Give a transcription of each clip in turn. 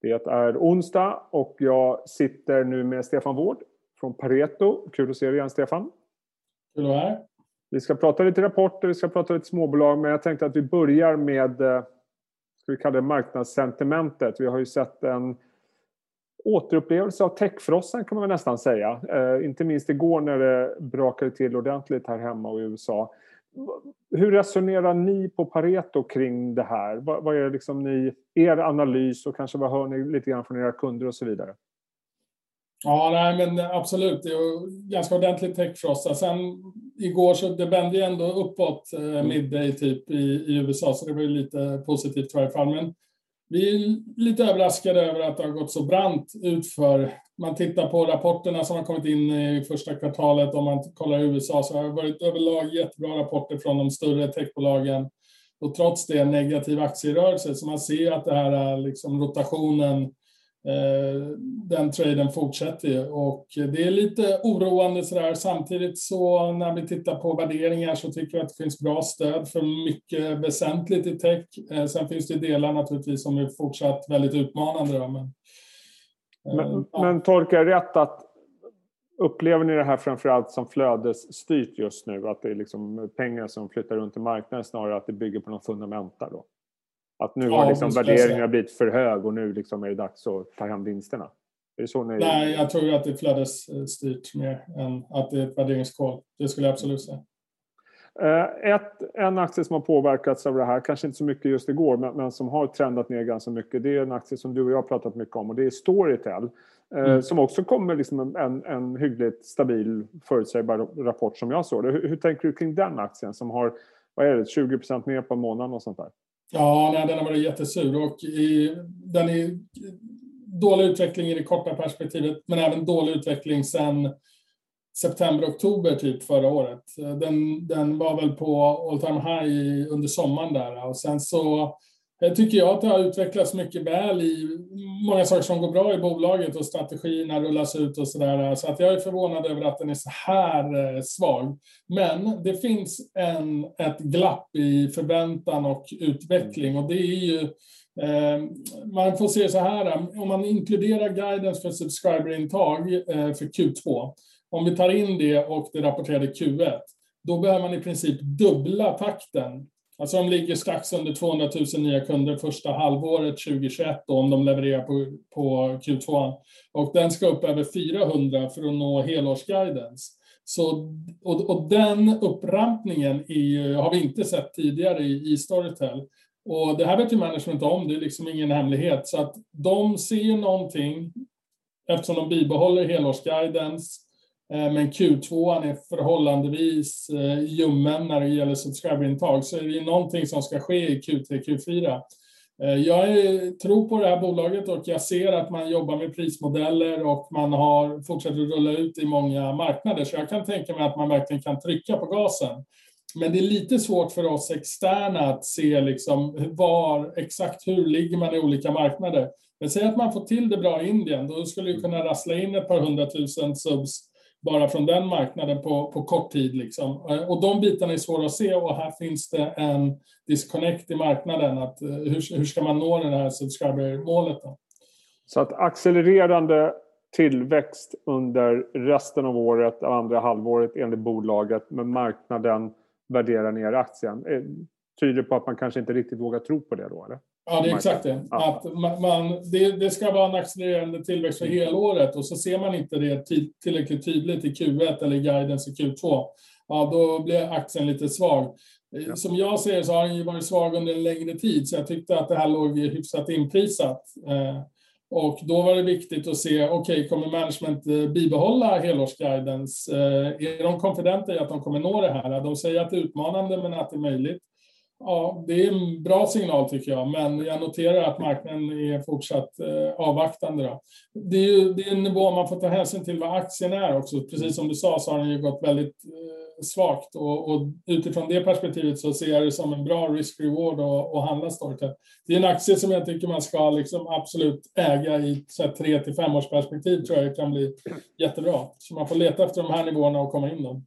Det är onsdag och jag sitter nu med Stefan Wård från Pareto. Kul att se dig igen Stefan. Kul att vara här. Vi ska prata lite rapporter, vi ska prata lite småbolag, men jag tänkte att vi börjar med eh, ska vi kalla det marknadssentimentet. Vi har ju sett en återupplevelse av techfrossan kan man nästan säga. Eh, inte minst igår när det brakade till ordentligt här hemma och i USA. Hur resonerar ni på Pareto kring det här? Vad, vad är liksom ni, er analys och kanske vad hör ni lite grann från era kunder och så vidare? Ja, nej, men absolut. Det är ganska ordentligt techfrossa. Sen igår så det vände ju ändå uppåt eh, midday typ i, i, USA, så det var ju lite positivt i varje fall. Men vi är lite överraskade över att det har gått så brant utför. Man tittar på rapporterna som har kommit in i första kvartalet. Om man kollar i USA så har det varit överlag jättebra rapporter från de större techbolagen. Och trots det negativ aktierörelse. Så man ser att det här liksom rotationen den traden fortsätter ju och det är lite oroande sådär. Samtidigt så när vi tittar på värderingar så tycker vi att det finns bra stöd för mycket väsentligt i tech. Eh, sen finns det delar naturligtvis som är fortsatt väldigt utmanande. Då, men, eh, men, ja. men tolkar jag rätt att Upplever ni det här framförallt som flödesstyrt just nu? Att det är liksom pengar som flyttar runt i marknaden snarare att det bygger på någon fundamenta? Då? Att nu har liksom värderingen blivit för hög och nu liksom är det dags att ta hem vinsterna. Är det så ni... Nej, jag tror att det är flödesstyrt mer än att det är ett värderingskol. Det skulle jag absolut säga. Eh, ett, en aktie som har påverkats av det här, kanske inte så mycket just igår, men, men, som har trendat ner ganska mycket. Det är en aktie som du och jag har pratat mycket om och det är Storytel. Eh, mm. Som också kommer liksom en, en hyggligt stabil förutsägbar rapport som jag såg det. Hur, hur tänker du kring den aktien som har vad är det, 20% ner på månaden och sånt där? Ja, nej, den har varit jättesur och i, den är dålig utveckling i det korta perspektivet, men även dålig utveckling sedan september-oktober typ förra året. Den, den var väl på all time high under sommaren där och sen så jag tycker jag att det har utvecklats mycket väl i många saker som går bra i bolaget och strategierna rullas ut och sådär. Så att jag är förvånad över att den är så här eh, svag. Men det finns en, ett glapp i förväntan och utveckling och det är ju eh, man får se så här, om man inkluderar guidance för subscriberintag eh, för Q2, om vi tar in det och det rapporterade Q1, då behöver man i princip dubbla takten Alltså de ligger strax under 200 000 nya kunder första halvåret 2021 då, om de levererar på, på Q2. Och den ska upp över 400 för att nå helårsguidance. Så, och, och den upprampningen är, har vi inte sett tidigare i, i Storytel. Och det här vet ju management om, det är liksom ingen hemlighet. Så att de ser någonting, eftersom de bibehåller helårsguidance, Eh, men Q2 är förhållandevis eh, ljummen när det gäller subscriberintag, så är det någonting som ska ske i Q3, Q4. Eh, jag tror på det här bolaget och jag ser att man jobbar med prismodeller och man har fortsatt att rulla ut i många marknader, så jag kan tänka mig att man verkligen kan trycka på gasen. Men det är lite svårt för oss externa att se liksom var, exakt hur ligger man i olika marknader. Men säg att man får till det bra i Indien, då skulle det kunna rassla in ett par hundratusen subs bara från den marknaden på, på kort tid. Liksom. Eh, och de bitarna är svåra att se och här finns det en disconnect i marknaden. Att, eh, hur, hur ska man nå det här subscriber-målet? Så att accelererande tillväxt under resten av året, andra halvåret enligt bolaget, men marknaden värderar ner aktien. Eh, tyder på att man kanske inte riktigt vågar tro på det då? Eller? Ja, det är exakt det. Att man, det, det, ska vara en accelererande tillväxt för helåret och så ser man inte det tillräckligt tydligt i Q1 eller i guidance i Q2. Ja, då blir aktien lite svag. Ja. Som jag ser så har den ju varit svag under en längre tid, så jag tyckte att det här låg hyfsat inprisat. Eh, och då var det viktigt att se, okej, okay, kommer management eh, bibehålla helårsguidance? Eh, är de konfidenta i att de kommer nå det här? De säger att det är utmanande, men att det är möjligt. Ja, det är en bra signal tycker jag, men jag noterar att marknaden är fortsatt eh, avvaktande. Då. Det, är ju, det är en nivå man får ta hänsyn till vad aktien är också. Precis som du sa så har den ju gått väldigt eh, svagt och, och, utifrån det perspektivet så ser jag det som en bra risk-reward att handla Storytel. Det är en aktie som jag tycker man ska liksom absolut äga i så här, tre till fem års perspektiv tror jag kan bli jättebra. Så man får leta efter de här nivåerna och komma in då.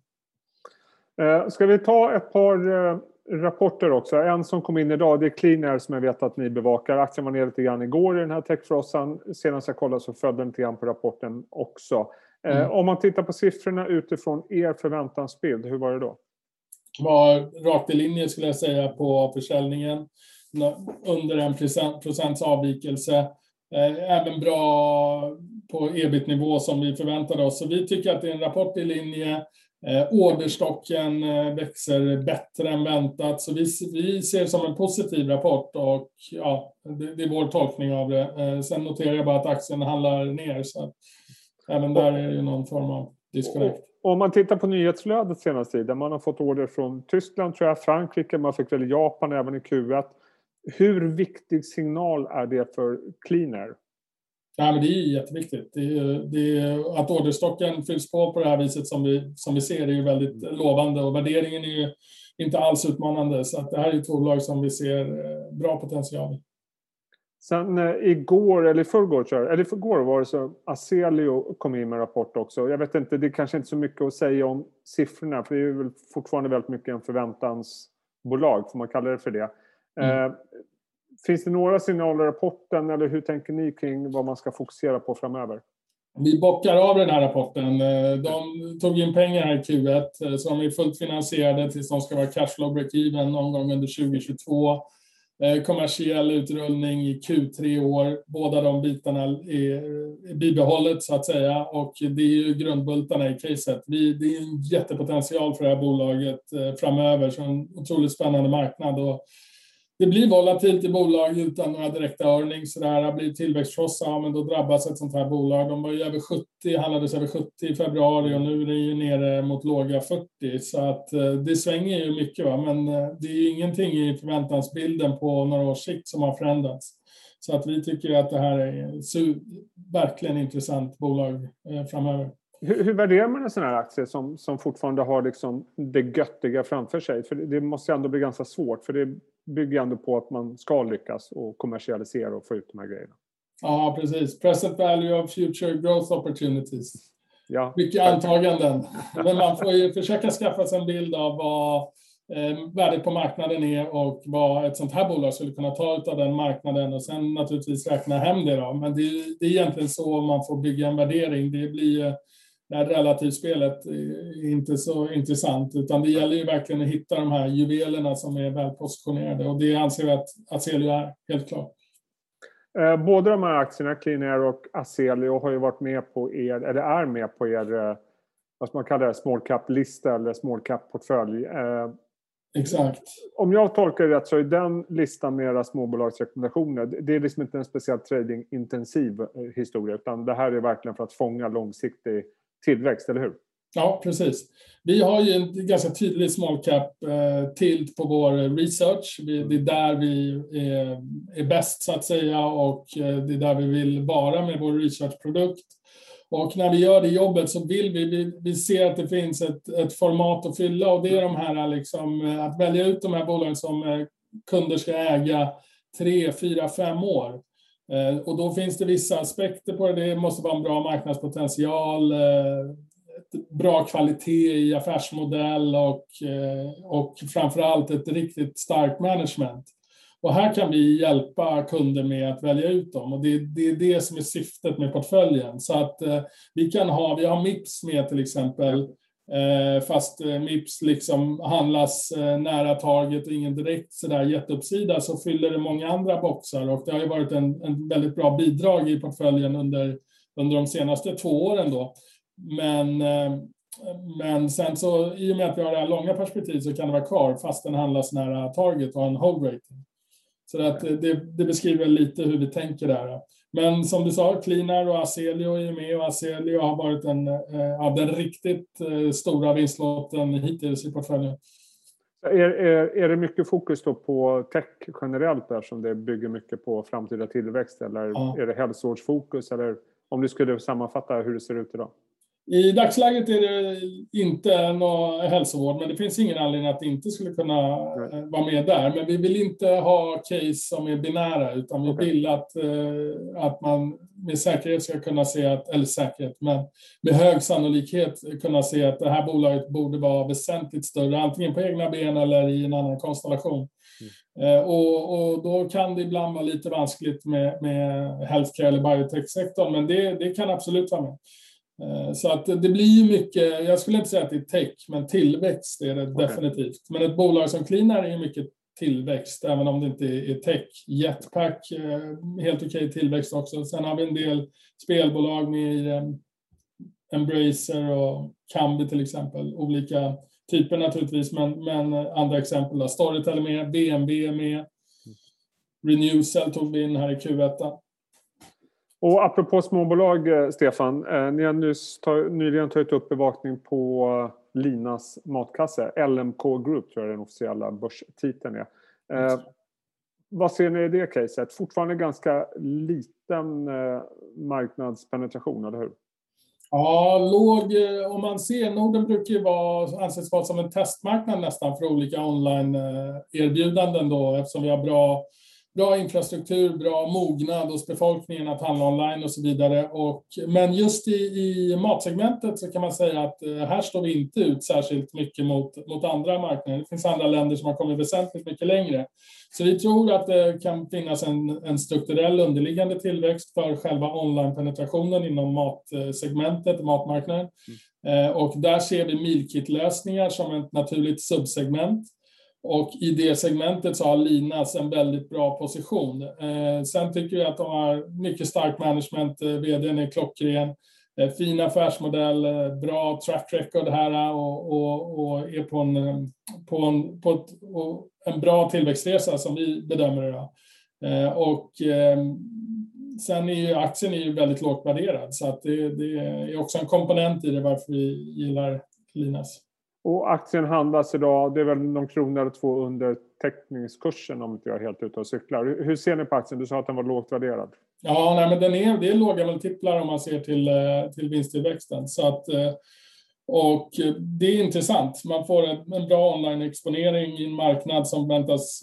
Eh, ska vi ta ett par eh, rapporter också. En som kom in idag det är Clean Air som jag vet att ni bevakar. Aktien var ner lite grann igår i den här techfrossan. Senast jag kollade så följde den lite grann på rapporten också. Eh, mm. om man tittar på siffrorna utifrån er förväntansbild, hur var det då? var rakt i linje skulle jag säga på försäljningen. Under en procents avvikelse. Eh, även bra på ebit-nivå som vi förväntade oss. Så vi tycker att det är en rapport i linje. Eh, orderstocken eh, växer bättre än väntat, så vi, vi ser det som en positiv rapport och ja, det, det är vår tolkning av det. Eh, sen noterar jag bara att aktien handlar ner, så att även där är det någon form av disconnect. Om man tittar på nyhetsflödet senaste tiden, man har fått order från Tyskland, tror jag, Frankrike, man fick väl Japan även i Q1. Hur viktig signal är det för Cleaner? Ja, men det är jätteviktigt. Det är, det är, att orderstocken fylls på på det här viset som vi, som vi ser är ju väldigt mm. lovande och värderingen är ju inte alls utmanande. Så att det här är ett bolag som vi ser eh, bra potential i. Sen eh, igår, eller i förrgår, eller förrgår var det så Aselio kom in med en rapport också. Jag vet inte, det är kanske inte så mycket att säga om siffrorna för det är väl fortfarande väldigt mycket en förväntansbolag, får man kalla det för det. Mm. Eh, Finns det några signaler i rapporten eller hur tänker ni kring vad man ska fokusera på framöver? Vi bockar av den här rapporten. Eh, de tog in pengar här i Q1 eh, så de är fullt finansierade tills de ska vara cashflow break-even någon gång under 2022. Eh, kommersiell utrullning i Q3 i år. Båda de bitarna är bibehållet så att säga och det är ju grundbultarna i caset. det är en jättepotential för det här bolaget framöver, så en otroligt spännande marknad. Och det blir volatilt i bolag utan några direkta earnings. Sådär. Blir tillväxtfrossa, ja, men då drabbas ett sånt här bolag. De var ju över 70, handlades över 70 i februari och nu är det ju nere mot låga 40. Så att eh, det svänger ju mycket. Va? Men eh, det är ju ingenting i förväntansbilden på några års sikt som har förändrats. Så att vi tycker att det här är ett verkligen intressant bolag eh, framöver. Hur, hur värderar man en sån här aktie som, som fortfarande har liksom det göttiga framför sig? För det, det måste ändå bli ganska svårt, för det bygger ändå på att man ska lyckas och kommersialisera och få ut de här grejerna. Ja, precis. Present value of future growth opportunities. Ja. Mycket antaganden. Men man får ju försöka skaffa sig en bild av vad eh, värdet på marknaden är och vad ett sånt här bolag skulle kunna ta ut av den marknaden och sen naturligtvis räkna hem det. Då. Men det, det är egentligen så man får bygga en värdering. Det blir det här relativspelet är inte så intressant, utan det gäller ju verkligen att hitta de här juvelerna som är välpositionerade och det anser vi att Aselio är, helt klart. Eh, båda de här aktierna, Clean och Aselio, har ju varit med på er, eller är med på er, eh, vad man kalla det, small cap-lista eller small cap-portfölj. Eh, Exakt. Om jag tolkar det rätt så är den listan med era småbolagsrekommendationer, det är liksom inte en speciellt tradingintensiv historia, utan det här är verkligen för att fånga långsiktig tillväxt, eller hur? Ja, precis. Vi har ju en ganska tydlig small cap-tilt eh, på vår research. Det är där vi är, är bäst så att säga och eh, det är där vi vill vara med vår researchprodukt. Och när vi gör det jobbet så vill vi, vi, vi ser att det finns ett, ett format att fylla och det är de här liksom, eh, att välja ut de här bolagen som kunder ska äga tre, fyra, fem år. Eh, och då finns det vissa aspekter på det. Det måste vara en bra marknadspotential, eh, bra kvalitet i affärsmodell och, eh, och framförallt ett riktigt starkt management. Och här kan vi hjälpa kunder med att välja ut dem och det, det är det som är syftet med portföljen. Så att vi kan ha, vi har Mips med till exempel fast eh, Mips liksom handlas eh, nära taget och ingen direkt sådär jätteuppsida så fyller det många andra boxar och det har ju varit en, en väldigt bra bidrag i portföljen under, under de senaste två åren då. Men, men sen så i och med att vi har det här långa perspektivet så kan det vara kvar fast den handlas nära target och har en hold rating. Så att det, det beskriver lite hur vi tänker där. Men som du sa, Cleanar och Aselio är med och Aselio har varit en, eh, den riktigt eh, stora vinstlotten hittills i portföljen. Är, är, är det mycket fokus då på tech generellt där som det bygger mycket på framtida tillväxt eller ja. är det hälsovårdsfokus eller om du skulle sammanfatta hur det ser ut idag? I dagsläget är det inte någon hälsovård, men det finns ingen anledning att det inte skulle kunna Nej. vara med där. Men vi vill inte ha case som är binära, utan vi okay. vill att, att man med säkerhet ska kunna se att, eller säkerhet, men med hög sannolikhet kunna se att det här bolaget borde vara väsentligt större, antingen på egna ben eller i en annan konstellation. Mm. Eh, och, och, då kan det ibland vara lite vanskligt med, med healthcare eller biotech-sektorn, men det, det kan absolut vara med. Eh, så att det blir mycket, jag skulle inte säga att det är tech, men tillväxt är det okay. definitivt. Men ett bolag som Cleanar är mycket tillväxt, även om det inte är tech. Jetpack, eh, helt okej okay tillväxt också. Sen har vi en del spelbolag med Embracer och Kambi till exempel. Olika typer naturligtvis, men, men andra exempel. Storytel är med, BNB är med. Renewcell tog vi in här i Q1. Och apropå småbolag, eh, Stefan. Eh, ni har nyss nyligen tagit upp bevakning på Linas matkasse. LMK Group tror jag den officiella börstiteln är. Eh, vad ser ni i det caset? Fortfarande ganska liten eh, marknadspenetration, eller hur? Ja, låg, eh, om man ser, Norden brukar ju vara, anses vara som en testmarknad nästan för olika online-erbjudanden då eftersom vi har bra, bra infrastruktur, bra mognad hos befolkningen att handla online och så vidare. Och, men just i, i matsegmentet så kan man säga att eh, här står vi inte ut särskilt mycket mot, mot andra marknader. Det finns andra länder som har kommit väsentligt mycket längre. Så vi tror att det kan finnas en, en strukturell underliggande tillväxt för själva online-penetrationen inom matsegmentet, matmarknaden. Mm. Eh, och där ser vi mealkit-lösningar som ett naturligt subsegment. Och i det segmentet så har Linas en väldigt bra position. Eh, sen tycker vi att de har mycket starkt management, eh, vdn är klockren. Eh, fin affärsmodell, eh, bra track record här eh, och, och, och är på en, eh, på, en, på ett, en bra tillväxtresa som vi bedömer det. Eh, och sen är ju aktien är ju väldigt lågt värderad så att det, det är också en komponent i det varför vi gillar Linas. Och aktien handlas idag, det är väl någon krona eller två under teckningskursen om inte jag är helt ute och cyklar. Hur ser ni på aktien? Du sa att den var lågt värderad. Ja, nej, men den är, det är låga multiplar om man ser till, eh, till vinsttillväxten. Så att, eh, och det är intressant. Man får en bra online-exponering i en marknad som väntas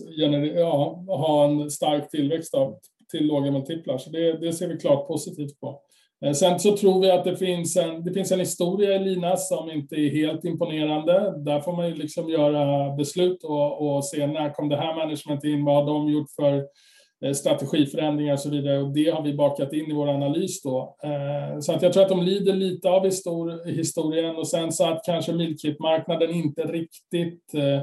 ja, ha en stark tillväxt av, till låga multiplar. Så det, det ser vi klart positivt på. Eh, sen så tror vi att det finns en, det finns en historia i Linas som inte är helt imponerande. Där får man ju liksom göra beslut och, och se när kom det här managementet in, vad har de gjort för Eh, strategiförändringar och så vidare. Och det har vi bakat in i vår analys då. Eh, så att jag tror att de lider lite av historien och sen så att kanske milkit-marknaden inte riktigt eh,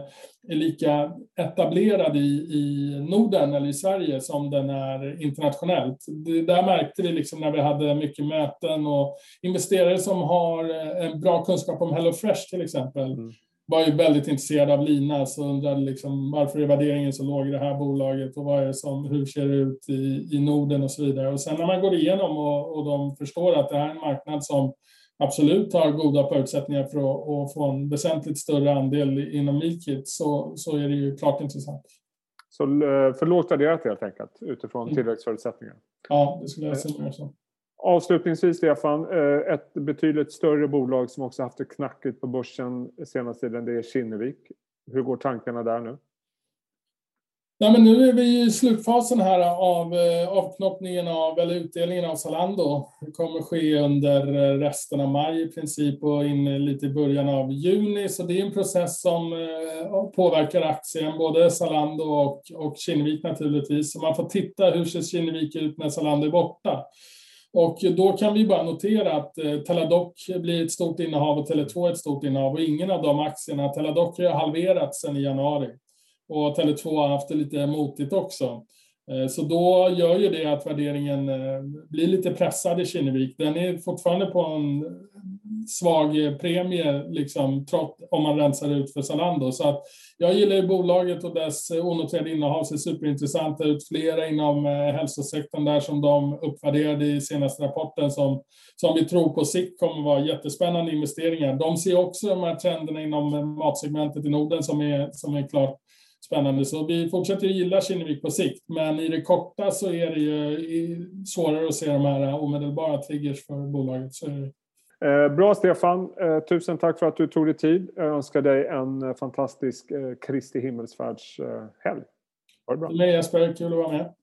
är lika etablerad i, i Norden eller i Sverige som den är internationellt. Det där märkte vi liksom när vi hade mycket möten och investerare som har en bra kunskap om HelloFresh till exempel. Mm var ju väldigt intresserad av Linas och undrade liksom varför är värderingen så låg i det här bolaget och vad är det som, hur ser det ut i, i Norden och så vidare. Och sen när man går igenom och, och de förstår att det här är en marknad som absolut har goda förutsättningar för att, att få en väsentligt större andel inom Mealkit så, så är det ju klart intressant. Så eh, för lågt värderat helt enkelt utifrån mm. tillväxtförutsättningar? Ja, det skulle jag säga så. Avslutningsvis Stefan, eh, ett betydligt större bolag som också haft det knackigt på börsen senaste tiden, det är Kinnevik. Hur går tankarna där nu? Ja, men nu är vi i slutfasen här av eh, avknoppningen av, eller utdelningen av Zalando. Det kommer ske under resten av maj i princip och in lite i början av juni. Så det är en process som eh, påverkar aktien, både Zalando och, och Kinnevik naturligtvis. Så man får titta hur ser Kinnevik ut när Zalando är borta. Och då kan vi bara notera att eh, Teladoc blir ett stort innehav och Tele2 ett stort innehav och ingen av de aktierna, Teladoc har halverats sedan i januari och Tele2 har haft det lite motigt också. Eh, så då gör ju det att värderingen eh, blir lite pressad i Kinnevik. Den är fortfarande på en svag premie, liksom, trots, om man rensar ut för Zalando. Så att jag gillar ju bolaget och dess eh, onoterade innehav ser superintressanta ut. Flera inom hälsosektorn där som de uppvärderade i senaste rapporten som, som vi tror på sikt kommer vara jättespännande investeringar. De ser också de här trenderna inom matsegmentet i Norden som är, som är klart spännande. Så vi fortsätter gilla Kinnevik på sikt, men i det korta så är det ju svårare att se de här omedelbara triggers för bolaget. Så Eh, bra Stefan, eh, tusen tack för att du tog dig tid. Jag önskar dig en eh, fantastisk Kristi himmelsfärdshelg. Ha det bra. Jesper, kul att vara med.